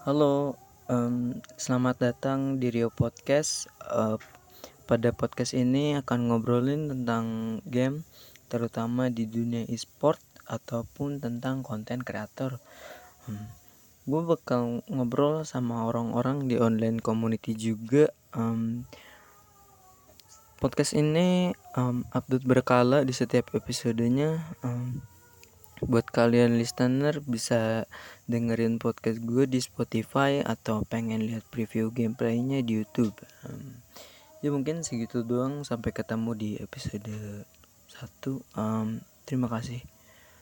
Halo, em, selamat datang di Rio Podcast. Eh, pada podcast ini akan ngobrolin tentang game, terutama di dunia e-sport ataupun tentang konten kreator. Hmm, gue bakal ngobrol sama orang-orang di online community juga. Em, podcast ini em, update berkala di setiap episodenya. Em, buat kalian listener bisa dengerin podcast gue di Spotify atau pengen lihat preview gameplaynya di YouTube. Um, ya mungkin segitu doang sampai ketemu di episode 1. Um, terima kasih.